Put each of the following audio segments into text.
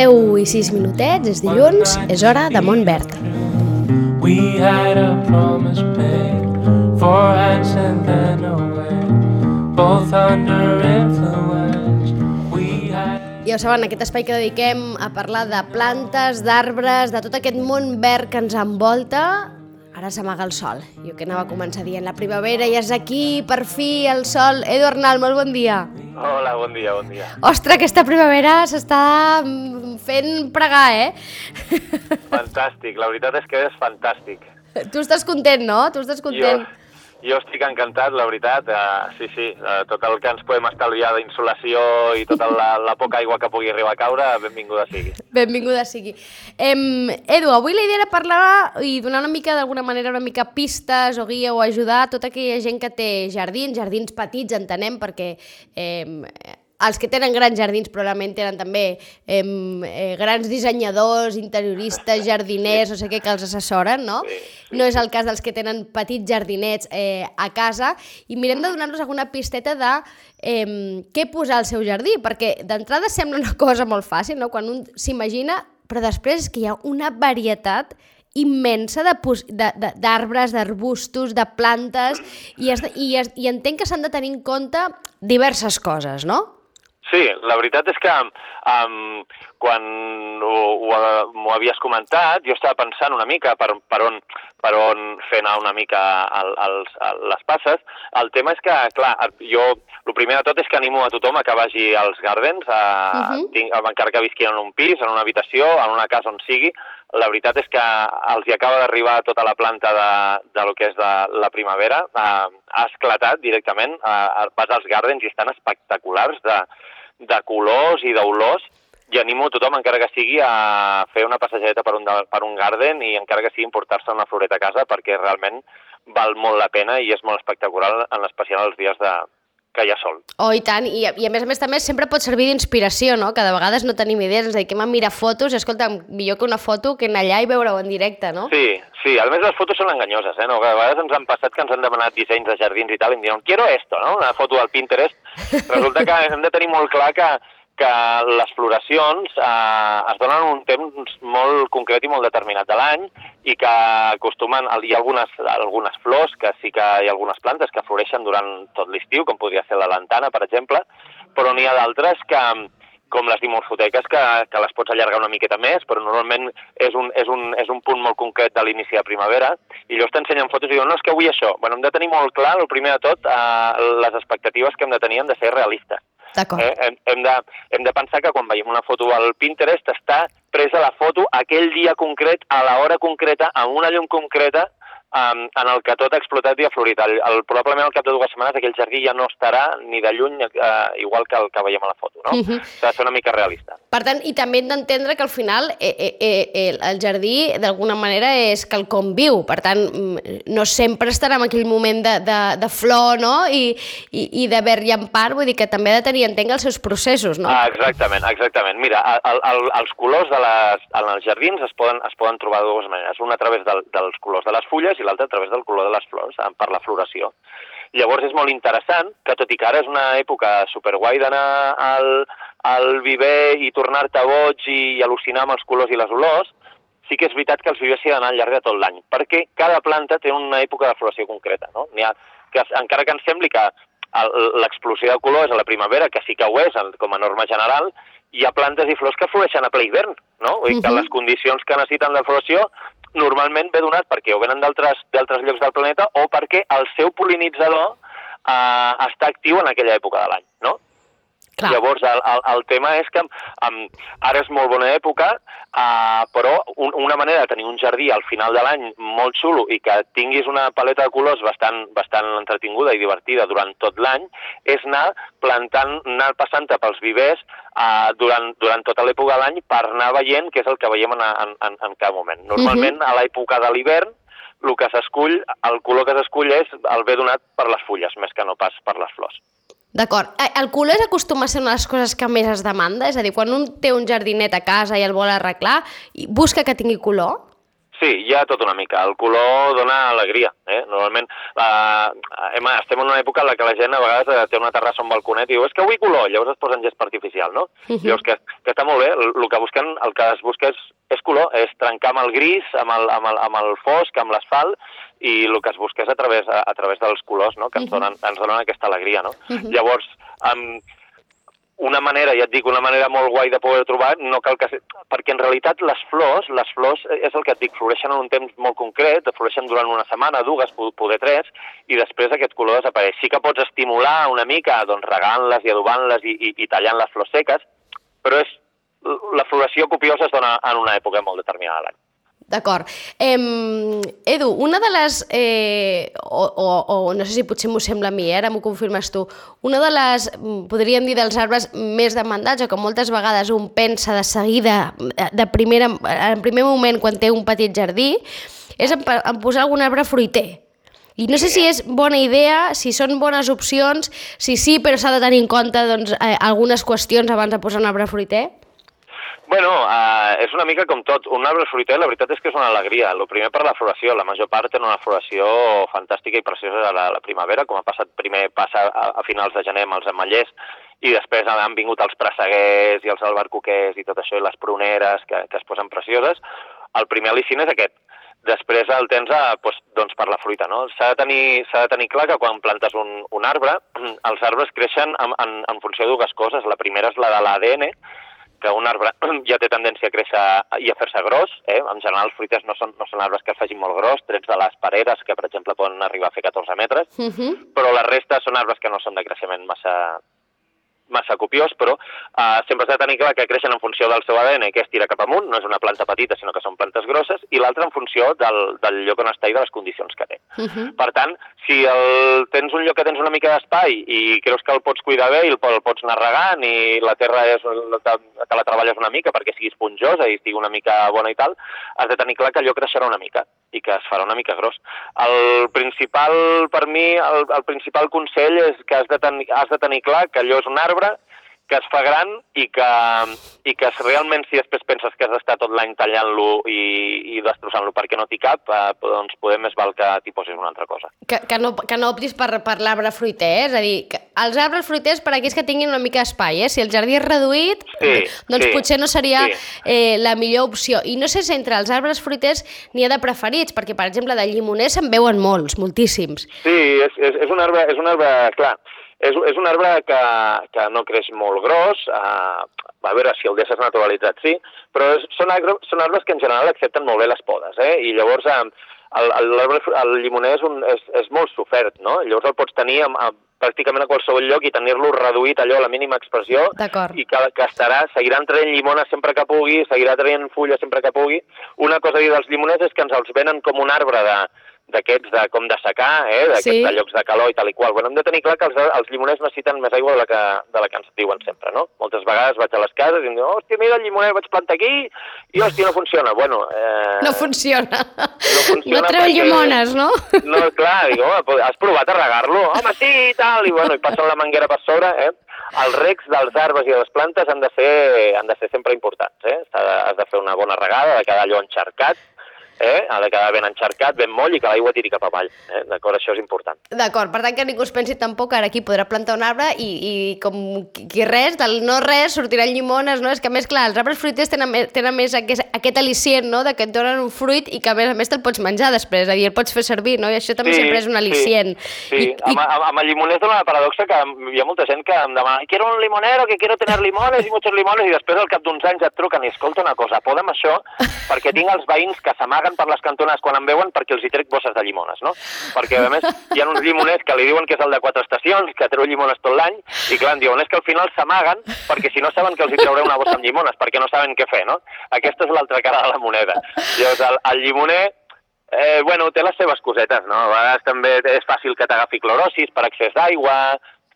Les 10 i 6 minutets, és dilluns, és hora de Montverd. We had a promise made Four hands and then away Both under influence We had... Ja ho saben, aquest espai que dediquem a parlar de plantes, d'arbres, de tot aquest món verd que ens envolta, ara s'amaga el sol. Jo que anava a començar dient la primavera i és aquí, per fi, el sol. Edu Arnal, molt bon dia. Hola, bon dia, bon dia. Ostres, aquesta primavera s'està mm, fent pregar, eh? Fantàstic, la veritat és que és fantàstic. Tu estàs content, no? Tu estàs content. Jo, jo estic encantat, la veritat. Uh, sí, sí, uh, tot el que ens podem estalviar d'insolació i tota la, la poca aigua que pugui arribar a caure, benvinguda sigui. Benvinguda sigui. Em, Edu, avui la idea era parlar i donar una mica, d'alguna manera, una mica pistes o guia o ajudar a tota aquella gent que té jardins, jardins petits, entenem, perquè eh, els que tenen grans jardins probablement tenen també eh, eh, grans dissenyadors, interioristes, jardiners, no sé què, que els assessoren, no? No és el cas dels que tenen petits jardinets eh, a casa. I mirem de donar-nos alguna pisteta de eh, què posar al seu jardí, perquè d'entrada sembla una cosa molt fàcil, no? Quan un s'imagina, però després és que hi ha una varietat immensa d'arbres, d'arbustos, de plantes, i, es, i, es, i entenc que s'han de tenir en compte diverses coses, no? Sí, la veritat és que um, quan m'ho havies comentat, jo estava pensant una mica per, per, on, per on fer anar una mica el, els, el, les passes. El tema és que, clar, jo el primer de tot és que animo a tothom a que vagi als gardens, a, uh -huh. tinc, encara que visqui en un pis, en una habitació, en una casa on sigui, la veritat és que els hi acaba d'arribar tota la planta de, de lo que és de la primavera, uh, ha esclatat directament, uh, vas als gardens i estan espectaculars de, de colors i d'olors i animo a tothom, encara que sigui, a fer una passejeta per un, per un garden i encara que sigui portar-se una floreta a casa perquè realment val molt la pena i és molt espectacular, en especial els dies de, que hi ha sol. Oh, i tant, I, i a més a més també sempre pot servir d'inspiració, no? Que de vegades no tenim idees, ens dediquem a mirar fotos i escolta, millor que una foto que anar allà i veure-ho en directe, no? Sí, sí, a més les fotos són enganyoses, eh? No? Que a vegades ens han passat que ens han demanat dissenys de jardins i tal, i em diuen, quiero esto, no? Una foto del Pinterest. Resulta que hem de tenir molt clar que que les floracions eh, es donen un temps molt concret i molt determinat de l'any i que acostumen, hi ha algunes, algunes flors, que sí que hi ha algunes plantes que floreixen durant tot l'estiu, com podria ser la lantana, per exemple, però n'hi ha d'altres que, com les dimorfoteques, que, que les pots allargar una miqueta més, però normalment és un, és un, és un punt molt concret de l'inici de primavera, i llavors t'ensenyen fotos i diuen, no, és que vull això. Bueno, hem de tenir molt clar, el primer de tot, eh, les expectatives que hem de tenir han de ser realistes. Eh, hem, hem, de, hem de pensar que quan veiem una foto al Pinterest està presa la foto aquell dia concret, a l'hora concreta, amb una llum concreta, um, en el que tot ha explotat i ha florit. El, el, probablement al cap de dues setmanes aquell jardí ja no estarà ni de lluny uh, igual que el que veiem a la foto, no? Uh -huh. S'ha de ser una mica realista. Per tant, i també hem d'entendre que al final eh, eh, eh, el jardí d'alguna manera és que el conviu, per tant, mm, no sempre estarà en aquell moment de, de, de flor, no?, i, i, i de verd llampar, vull dir que també ha de tenir, entenc, els seus processos, no? Ah, exactament, exactament. Mira, el, el, els colors de les, en els jardins es poden, es poden trobar de dues maneres. Un a través del, dels colors de les fulles i l'altre a través del color de les flors, per la floració. Llavors és molt interessant que, tot i que ara és una època superguai d'anar al, al viver i tornar-te boig i, i al·lucinar amb els colors i les olors, sí que és veritat que els vivers s'hi ha d'anar al llarg de tot l'any, perquè cada planta té una època de floració concreta. No? ha, que, encara que ens sembli que l'explosió de color és a la primavera, que sí que ho és com a norma general, hi ha plantes i flors que floreixen a ple hivern, no? Vull dir uh -huh. que les condicions que necessiten de floració normalment ve donat perquè o venen d'altres llocs del planeta o perquè el seu polinitzador eh, està actiu en aquella època de l'any, no? Clar. Llavors, el, el, el tema és que um, ara és molt bona època, uh, però un, una manera de tenir un jardí al final de l'any molt xulo i que tinguis una paleta de colors bastant, bastant entretinguda i divertida durant tot l'any és anar plantant, anar passant-te pels vivers uh, durant, durant tota l'època de l'any per anar veient què és el que veiem en, en, en, en cada moment. Normalment, uh -huh. a l'època de l'hivern, el que s'escull, el color que s'escull és el ve donat per les fulles, més que no pas per les flors. D'acord. Eh, el color acostuma a ser una de les coses que més es demanda? És a dir, quan un té un jardinet a casa i el vol arreglar, busca que tingui color? Sí, hi ha tot una mica. El color dona alegria. Eh? Normalment eh, hem, estem en una època en la que la gent a vegades eh, té una terrassa o un balconet i diu és que vull color, llavors es posen gespa artificial, no? Uh -huh. Llavors que, que està molt bé, el, el que busquen, el que es busca és, és color, és trencar amb el gris, amb el, amb el, amb el fosc, amb l'asfalt, i el que es busca és a través, a, a través dels colors, no? que ens donen, ens donen aquesta alegria. No? Uh -huh. Llavors, um, una manera, ja et dic, una manera molt guai de poder trobar, no cal que... Perquè en realitat les flors, les flors, és el que et dic, floreixen en un temps molt concret, floreixen durant una setmana, dues, poder tres, i després aquest color desapareix. Sí que pots estimular una mica, doncs regant-les i adobant-les i, i, i tallant les flors seques, però és, la floració copiosa es dona en una època molt determinada de l'any. D'acord. Eh, Edu, una de les... Eh, o, o, o no sé si potser m'ho sembla a mi, eh, ara m'ho confirmes tu. Una de les, podríem dir, dels arbres més demandats, o que moltes vegades un pensa de seguida, de primera, en primer moment, quan té un petit jardí, és en, en posar algun arbre fruiter. I no sé si és bona idea, si són bones opcions, si sí, però s'ha de tenir en compte doncs, eh, algunes qüestions abans de posar un arbre fruiter. Bueno, uh, és una mica com tot. Un arbre fruiter, la veritat és que és una alegria. El primer per la floració. La major part tenen una floració fantàstica i preciosa a la, la primavera, com ha passat primer passa a, a finals de gener amb els ametllers, i després han vingut els presseguers i els albercoquers i tot això, i les pruneres que, que es posen precioses. El primer al·licin és aquest. Després el tens a, doncs, doncs per la fruita, no? S'ha de, tenir, de tenir clar que quan plantes un, un arbre, els arbres creixen en, en, en funció de dues coses. La primera és la de l'ADN, que un arbre ja té tendència a créixer i a fer-se gros. Eh? En general, els fruiters no són, no són arbres que es facin molt gros, trets de les pareres, que per exemple poden arribar a fer 14 metres, uh Mhm. -huh. però la resta són arbres que no són de creixement massa, massa copiós, però uh, sempre s'ha de tenir clar que creixen en funció del seu ADN, que és tirar cap amunt, no és una planta petita, sinó que són plantes grosses, i l'altra en funció del, del lloc on està i de les condicions que té. Uh -huh. Per tant, si el, tens un lloc que tens una mica d'espai i creus que el pots cuidar bé i el, el pots anar regant i la terra és, te, te la treballes una mica perquè sigui esponjosa i estigui una mica bona i tal, has de tenir clar que allò creixerà una mica i que es farà una mica gros. El principal, per mi, el, el principal consell és que has de, ten, has de tenir clar que allò és un arbre que es fa gran i que, i que realment si després penses que has d'estar tot l'any tallant-lo i, i destrossant-lo perquè no t'hi cap, eh, doncs poder més val que t'hi posis una altra cosa. Que, que, no, que no optis per, per l'arbre fruiter, eh? és a dir, que els arbres fruiters per aquells que tinguin una mica d'espai, eh? si el jardí és reduït, Sí, doncs sí, potser no seria sí. eh, la millor opció. I no sé si entre els arbres fruiters n'hi ha de preferits, perquè per exemple de llimoner se'n veuen molts, moltíssims. Sí, és, és, és un arbre, és un arbre, clar, és, és un arbre que, que no creix molt gros, eh, a veure si el deixes naturalitzat, sí, però és, són, arbres, són arbres que en general accepten molt bé les podes, eh? i llavors eh, el, el, el llimoner és, un, és, és molt sofert, no? Llavors el pots tenir amb, amb, pràcticament a qualsevol lloc i tenir-lo reduït allò a la mínima expressió i que, que estarà, seguiran traient llimona sempre que pugui, seguirà traient fulla sempre que pugui. Una cosa a dir dels llimoners és que ens els venen com un arbre de d'aquests de, com de secar, eh, d'aquests Sí. de llocs de calor i tal i qual. Bueno, hem de tenir clar que els, els llimoners necessiten més aigua de la, que, de la que ens diuen sempre, no? Moltes vegades vaig a les cases i em diuen, hòstia, mira el llimoner, vaig plantar aquí i, hòstia, no funciona. Bueno, eh, No funciona. No, funciona treu perquè- llimones, no? no, clar, dic, home, però has provat a regar-lo? Home, sí, i tal, i bueno, i passen la manguera per sobre, eh? Els recs dels arbres i de les plantes han de ser, han de ser sempre importants, eh? Has de fer una bona regada, de quedar allò encharcat, eh? ha de quedar ben encharcat, ben moll i que l'aigua tiri cap avall. Eh? D'acord, això és important. D'acord, per tant que ningú es pensi tampoc que ara aquí podrà plantar un arbre i, i com qui res, del no res, sortiran llimones, no? És que més, clar, els arbres fruiters tenen, tenen més aquest, aquest al·licient, no?, de que et donen un fruit i que a més a més te'l pots menjar després, és a dir, el pots fer servir, no? I això també sempre és un al·licient. Sí, sí. I, i, Amb, amb, amb el llimoner és una paradoxa que hi ha molta gent que em demana quiero un limonero, que quiero tener limones i muchos limones, i després al cap d'uns anys et truquen i escolta una cosa, podem això perquè tinc els veïns que s'amaguen per les cantonades quan em veuen perquè els hi trec bosses de llimones, no? Perquè, a més, hi ha uns llimoners que li diuen que és el de quatre estacions, que treu llimones tot l'any, i clar, em diuen, és que al final s'amaguen perquè si no saben que els hi trauré una bossa amb llimones, perquè no saben què fer, no? Aquesta és l'altra cara de la moneda. Llavors, el, el llimoner Eh, bueno, té les seves cosetes, no? A vegades també és fàcil que t'agafi clorosis per excés d'aigua...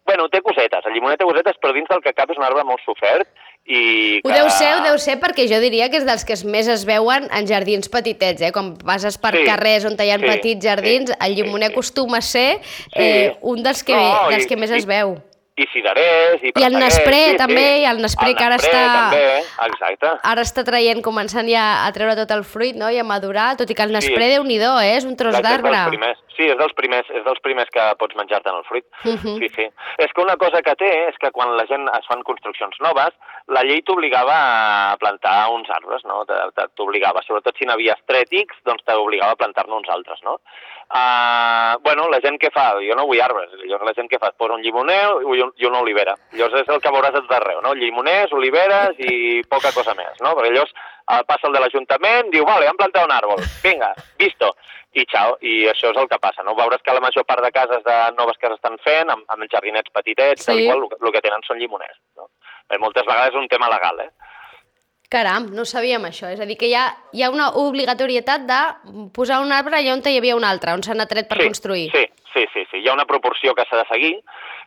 Bueno, té cosetes, el llimoner té cosetes, però dins del que cap és un arbre molt sofert i que... Ho deu ser, ho deu ser, perquè jo diria que és dels que es més es veuen en jardins petitets, eh? Quan passes per Sí, carrers on hi ha sí, petits jardins, sí, el llimoner sí, sí. acostuma a ser eh, un dels que, No, dels i- que més i- es veu. i cirerers, i I el Nespré també, i el Nespré que ara està- també, exacte. Ara està traient, començant ja a treure tot el fruit, no?, i a madurar, tot i que el Sí. Nespré, déu nhi eh? És un tros d'arbre. Sí, és dels primers, és dels primers que pots menjar-te en el fruit. Mhm. Sí, sí. És que una cosa que té és que quan la gent es fan construccions noves, la llei t'obligava a plantar uns arbres, no? T'obligava, sobretot si n'havies trètics, doncs t'obligava a plantar-ne uns altres, no? Uh, bueno, la gent què fa? Jo no vull arbres. Llavors la gent què fa? Et posa un llimoner i, un, i una olivera. Llavors és el que veuràs tot arreu, no? Llimoners, oliveres i poca cosa més, no? Perquè llavors uh, passa el de l'Ajuntament, diu, vale, hem plantat un àrbol, vinga, visto. I xau, i això és el que passa, no? Veuràs que la major part de cases de noves que s'estan fent, amb, amb jardinets petitets, Sí. tal, el, el que tenen són llimoners, no? Bé, moltes vegades és un tema legal, eh? Caram, no sabíem això. És a dir, que hi ha, hi ha una obligatorietat de posar un arbre allà on hi havia un altre, on s'han atret per sí, construir. Sí, sí, sí, sí. Hi ha una proporció que s'ha de seguir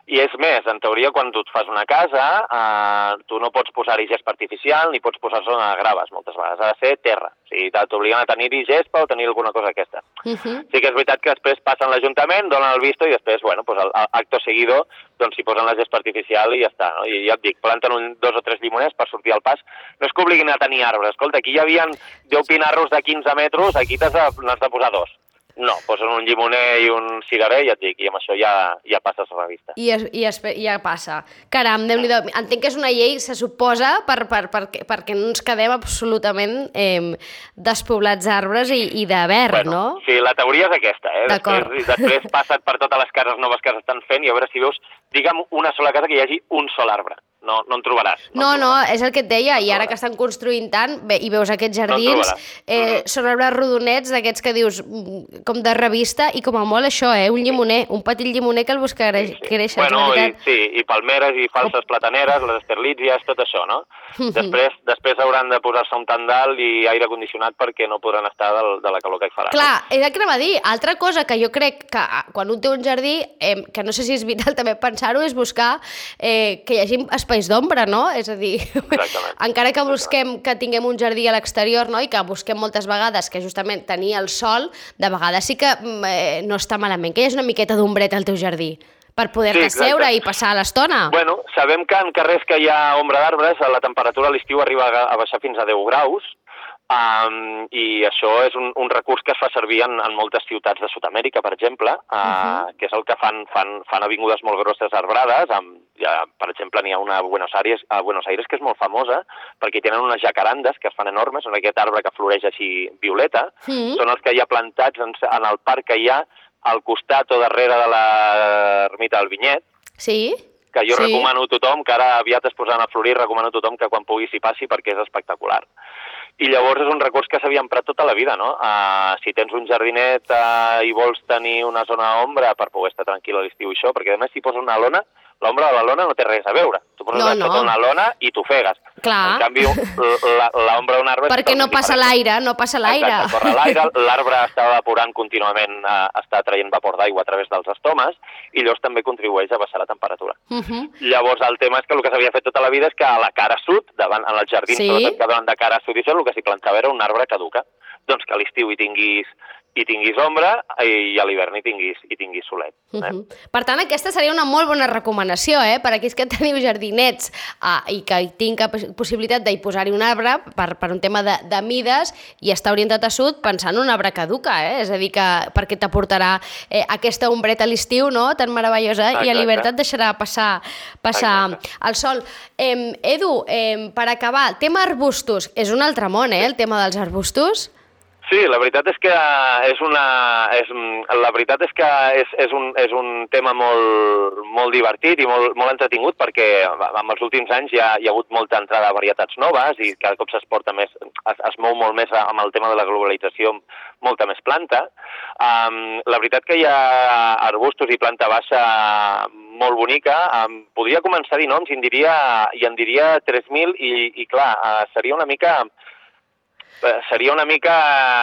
i és més, en teoria, quan tu et fas una casa, eh, tu no pots posar-hi gespa artificial ni pots posar zona de graves, moltes vegades. Ha de ser terra. O sigui, t'obliguen a tenir-hi gespa o tenir alguna cosa aquesta. Uh -huh. Sí que és veritat que després passen l'Ajuntament, donen el visto i després, bueno, pues el, el acto seguido, doncs s'hi posen la gespa artificial i ja està, no? I ja et dic, planten un, dos o tres llimoners per sortir al pas. No és que obliguin a tenir arbres. Escolta, aquí hi havia 10 pinarros de 15 metres, aquí t'has de, de posar dos. No, posen un llimoner i un cirerer, ja et dic, i amb això ja, ja passes a la vista. I, es, i, es, ja passa. Caram, déu nhi Entenc que és una llei, se suposa, per, per, perquè, perquè no ens quedem absolutament eh, despoblats d'arbres i, i de verd, bueno, no? Sí, la teoria és aquesta, eh? Després, després passa't per totes les cases noves que s'estan fent i a veure si veus, digue'm, una sola casa que hi hagi un sol arbre. No, no en trobaràs. No, no, trobaràs. és el que et deia, i ara que estan construint tant, bé, i veus aquests No jardins, trobaràs. eh, Mhm. són arbres rodonets d'aquests que dius, mm, com de revista, i com a molt això, eh, un llimoner, un petit llimoner que el busca creix, creixer, Bueno, és i, sí, i palmeres i falses plataneres, les esterlítsies, tot això, no? Després després hauran de posar-se un tandal i aire condicionat perquè no podran estar del, de la calor que hi farà. Clar, és el que anava a dir. Altra cosa que jo crec que ah, quan un té un jardí, eh, que no sé si és vital també pensar-ho, és buscar eh, que hi hagi espais d'ombra, no? És a dir, Exactament. encara que busquem que tinguem un jardí a l'exterior, no? I que busquem moltes vegades que justament tenir el sol, de vegades sí que mm, eh, no està malament, que hi hagi una miqueta d'ombreta al teu jardí per poder-te Sí, seure i passar l'estona. Bueno, sabem que en carrers que hi ha ombra d'arbres, la temperatura a l'estiu arriba a a baixar fins a 10 graus, um, i això és un, un recurs que es fa servir en, en moltes ciutats de Sud-amèrica, per exemple, uh, Mhm. que és el que fan, fan, fan avingudes molt grosses arbrades, amb, ja, per exemple, n'hi ha una a Buenos Aires, a Buenos Aires que és molt famosa, perquè tenen unes jacarandes que es fan enormes, són aquest arbre que floreix així violeta, Mm. són els que hi ha plantats en, en el parc que hi ha al costat o darrere de l'ermita del Vinyet, Sí? que jo Sí. sí. recomano a tothom, que ara aviat es posaran a florir, recomano a tothom que quan pugui s'hi passi perquè és espectacular. I llavors és un recurs que s'havia emprat tota la vida, no? Uh, si tens un jardinet uh, i vols tenir una zona d'ombra per poder estar tranquil a l'estiu i això, perquè a més si poses una lona, l'ombra de la lona no té res a veure. Tu poses No, no, una lona i t'ofegues. Clar. En canvi, la- l'ombra d'un arbre... Perquè no passa l'aire, no passa l'aire. Exacte, corre l'aire, l'arbre està evaporant contínuament, eh, està traient vapor d'aigua a través dels estomes i llavors també contribueix a baixar la temperatura. Uh -huh. Llavors el tema és que el que s'havia fet tota la vida és que a la cara sud, davant, en els jardins, Sí. sobretot que donen de cara sud i això, el que s'hi plantava era un arbre caduca. Doncs que a l'estiu hi tinguis, hi tinguis ombra i a l'hivern hi tinguis, hi tinguis solet. Uh Eh? -huh. Per tant, aquesta seria una molt bona recomanació, eh? Per aquells que teniu jardinets uh, i que tinc possibilitat d'hi posar-hi un arbre per, per un tema de, de mides i està orientat a sud pensant en un arbre caduca, eh? És a dir, que perquè t'aportarà eh, aquesta ombreta a l'estiu, no?, tan meravellosa, i a Exacte. l'hivern et deixarà passar, passar Exacte. el sol. Eh, Edu, eh, per acabar, tema arbustos, és un altre món, eh?, el tema dels arbustos. Sí, la veritat és que és una... És, la veritat és que és, és, un, és un tema molt, molt divertit i molt, molt entretingut perquè en els últims anys ha, hi ha hagut molta entrada de varietats noves i cada cop s'esporta més, es, es mou molt més amb el tema de la globalització molta més planta. Um, la veritat que hi ha arbustos i planta baixa molt bonica. Um, podria començar a dir noms i en diria, i en diria 3.000 i, i clar, uh, seria una mica seria una mica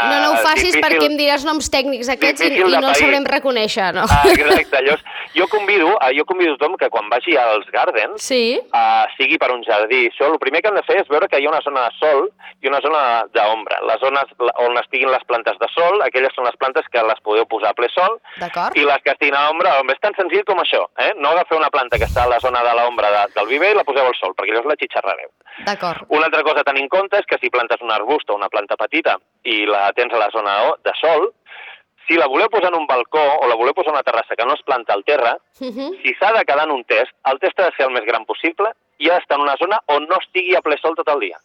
No, no ho facis difícil. perquè em diràs noms tècnics aquests i, i no els sabrem reconèixer, no? Ah, exacte, llavors, Jo convido, eh, jo convido tothom que quan vagi als gardens, Sí. uh, sigui per un jardí. Això, el primer que hem de fer és veure que hi ha una zona de sol i una zona d'ombra. Les zones on estiguin les plantes de sol, aquelles són les plantes que les podeu posar a ple sol, i les que estiguin a l'ombra, home, és tan senzill com això, eh? No agafeu una planta que està a la zona de l'ombra de, del viver i la poseu al sol, perquè llavors la xitxarrareu. D'acord. Una altra cosa a tenir en compte és que si plantes un arbust o una planta petita i la tens a la zona o- de sol, si la voleu posar en un balcó o la voleu posar en una terrassa que no es planta al terra, Mhm. si s'ha de quedar en un test, el test ha de ser el més gran possible i ha d'estar en una zona on no estigui a ple sol tot el dia.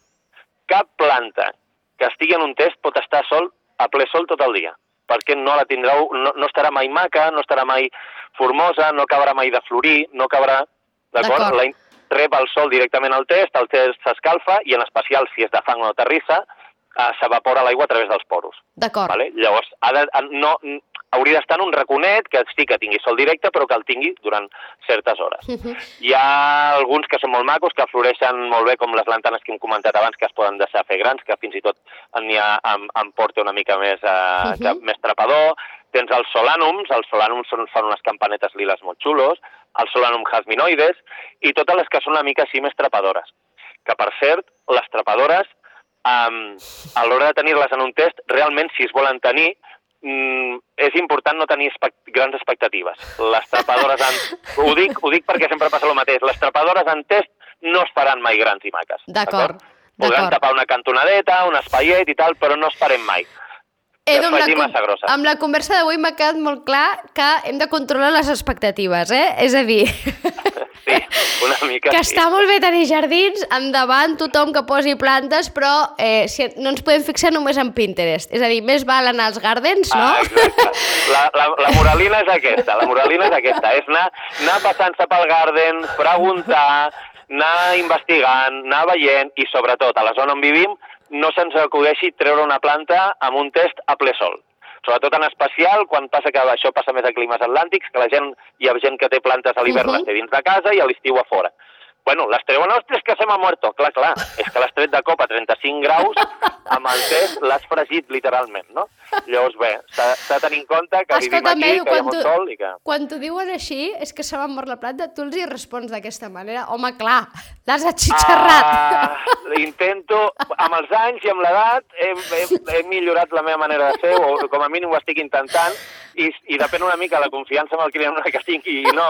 Cap planta que estigui en un test pot estar sol a ple sol tot el dia, perquè no la tindreu, no, no estarà mai maca, no estarà mai formosa, no acabarà mai de florir, no acabarà... D'acord. Rep el sol directament al test, el test s'escalfa i en especial si és de fang o de terrissa, eh, s'evapora l'aigua a través dels poros. D'acord. Vale? Llavors, ha de, no, hauria d'estar en un raconet que sí que tingui sol directe, però que el tingui durant certes hores. Mhm. Hi ha alguns que són molt macos, que floreixen molt bé, com les lantanes que hem comentat abans, que es poden deixar fer grans, que fins i tot n'hi ha amb, amb porte una mica més, eh, Mhm. més trepador. Tens els solanums, els solanums són, fan unes campanetes liles molt xulos, el solanum jasminoides, i totes les que són una mica així més trepadores. Que, per cert, les trepadores, um, a l'hora de tenir-les en un test, realment, si es volen tenir, mm, és important no tenir expect grans expectatives. Les trepadores en... Ho dic, ho dic perquè sempre passa el mateix. Les trepadores en test no es faran mai grans i maques. D'acord, Podran tapar una cantonadeta, un espaiet i tal, però no es farem mai. Edu, amb la, amb la conversa d'avui m'ha quedat molt clar que hem de controlar les expectatives, eh? És a dir, Sí, una mica que sí. està molt bé tenir jardins, endavant tothom que posi plantes, però eh, si no ens podem fixar només en Pinterest. És a dir, més val anar als gardens, no? Ah, exacte. La, la, la moralina és aquesta, la moralina és aquesta, és anar, anar passant-se pel garden, preguntar, anar investigant, anar veient i sobretot a la zona on vivim no se'ns acudeixi treure una planta amb un test a ple sol. Sobretot en especial quan passa que això passa més a climes atlàntics, que la gent, hi ha gent que té plantes a l'hivern, Mhm. les té dins de casa i a l'estiu a fora. Bueno, les treuen, ostres, que se m'ha muerto. Clar, clar, és que l'has tret de cop a 35 graus, amb el test l'has fregit literalment, no? Llavors, bé, s'ha de tenir en compte que vivim Escolta'm, aquí, Edu, que hi ha molt sol i que... Quan t'ho diuen així, és que se m'ha mort la planta, tu els hi respons d'aquesta manera. Home, clar, l'has atxitxarrat. Ah, intento, amb els anys i amb l'edat, he, he, he millorat la meva manera de fer, o com a mínim ho estic intentant, i, i depèn una mica la confiança amb el client que tingui i no,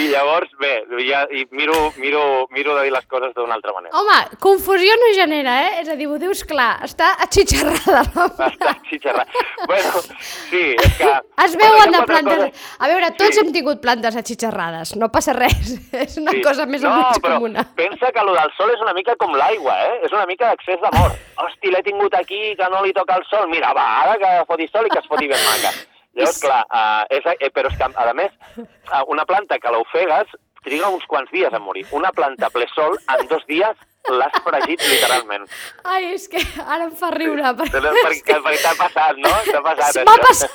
i llavors, bé, ja, i miro, miro, miro de dir les coses d'una altra manera. Home, confusió no genera, eh? És a dir, ho dius clar, està atxitxarrada la Està xitxarrat. Bueno, sí, és que... Es veuen de plantes... coses- A veure, tots Sí. hem tingut plantes atxitxarrades, no passa res. És una Sí. cosa més o no, menys però comuna. pensa que lo del sol és una mica com l'aigua, eh? És una mica d'accés d'amor. Hosti, l'he tingut aquí, que no li toca el sol. Mira, va, ara que foti sol i que es foti ben maca. Llavors, clar, uh, és, eh, però és que, a més, uh, una planta que l'ofegues triga uns quants dies a morir. Una planta ple sol, en dos dies l'has fregit literalment. Ai, és que ara em fa riure. Perquè, Però... perquè, perquè t'ha passat, no? T'ha passat, M'ha passat,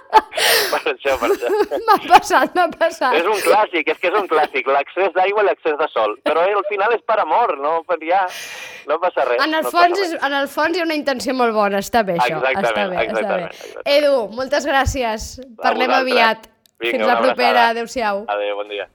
per això, per això. m'ha passat, m'ha passat. És un clàssic, és que és un clàssic, l'accés d'aigua i l'accés de sol. Però eh, al final és per amor, no, per ja, no passa res. En el, no fons passa és, res. en el fons hi ha una intenció molt bona, està bé això. Exactament, està bé, està bé. exactament, exactament. Edu, moltes gràcies. Parlem vosaltres. aviat. Vinga, Fins la propera. Adéu-siau. Adéu, bon dia.